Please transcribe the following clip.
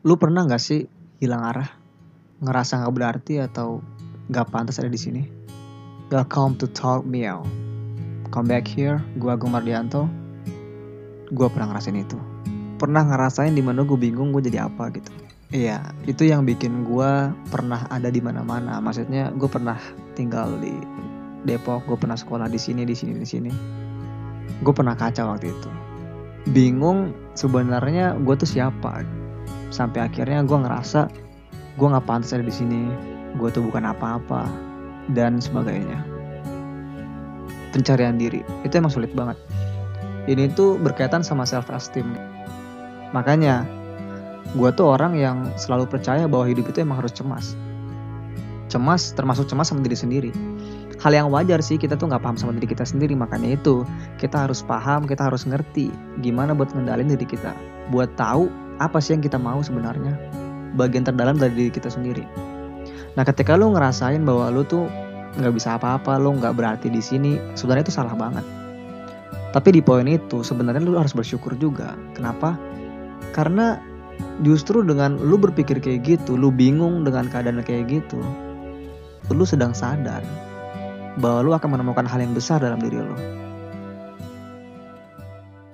Lu pernah nggak sih hilang arah? Ngerasa nggak berarti atau nggak pantas ada di sini? Welcome to Talk Meow. Come back here, gua Agung Mardianto. Gua pernah ngerasain itu. Pernah ngerasain di mana gue bingung gue jadi apa gitu. Iya, itu yang bikin gua pernah ada di mana-mana. Maksudnya gue pernah tinggal di Depok, gue pernah sekolah di sini, di sini, di sini. Gue pernah kacau waktu itu. Bingung sebenarnya gue tuh siapa sampai akhirnya gue ngerasa gue nggak pantas ada di sini. Gue tuh bukan apa-apa dan sebagainya. Pencarian diri itu emang sulit banget. Ini tuh berkaitan sama self esteem makanya gue tuh orang yang selalu percaya bahwa hidup itu emang harus cemas. Cemas termasuk cemas sama diri sendiri. Hal yang wajar sih kita tuh nggak paham sama diri kita sendiri. Makanya itu kita harus paham kita harus ngerti gimana buat ngendalin diri kita. Buat tahu apa sih yang kita mau sebenarnya? Bagian terdalam dari diri kita sendiri. Nah ketika lu ngerasain bahwa lu tuh nggak bisa apa-apa lu nggak berarti di sini sebenarnya itu salah banget. Tapi di poin itu sebenarnya lu harus bersyukur juga. Kenapa? Karena justru dengan lu berpikir kayak gitu lu bingung dengan keadaan kayak gitu lu sedang sadar bahwa lu akan menemukan hal yang besar dalam diri lu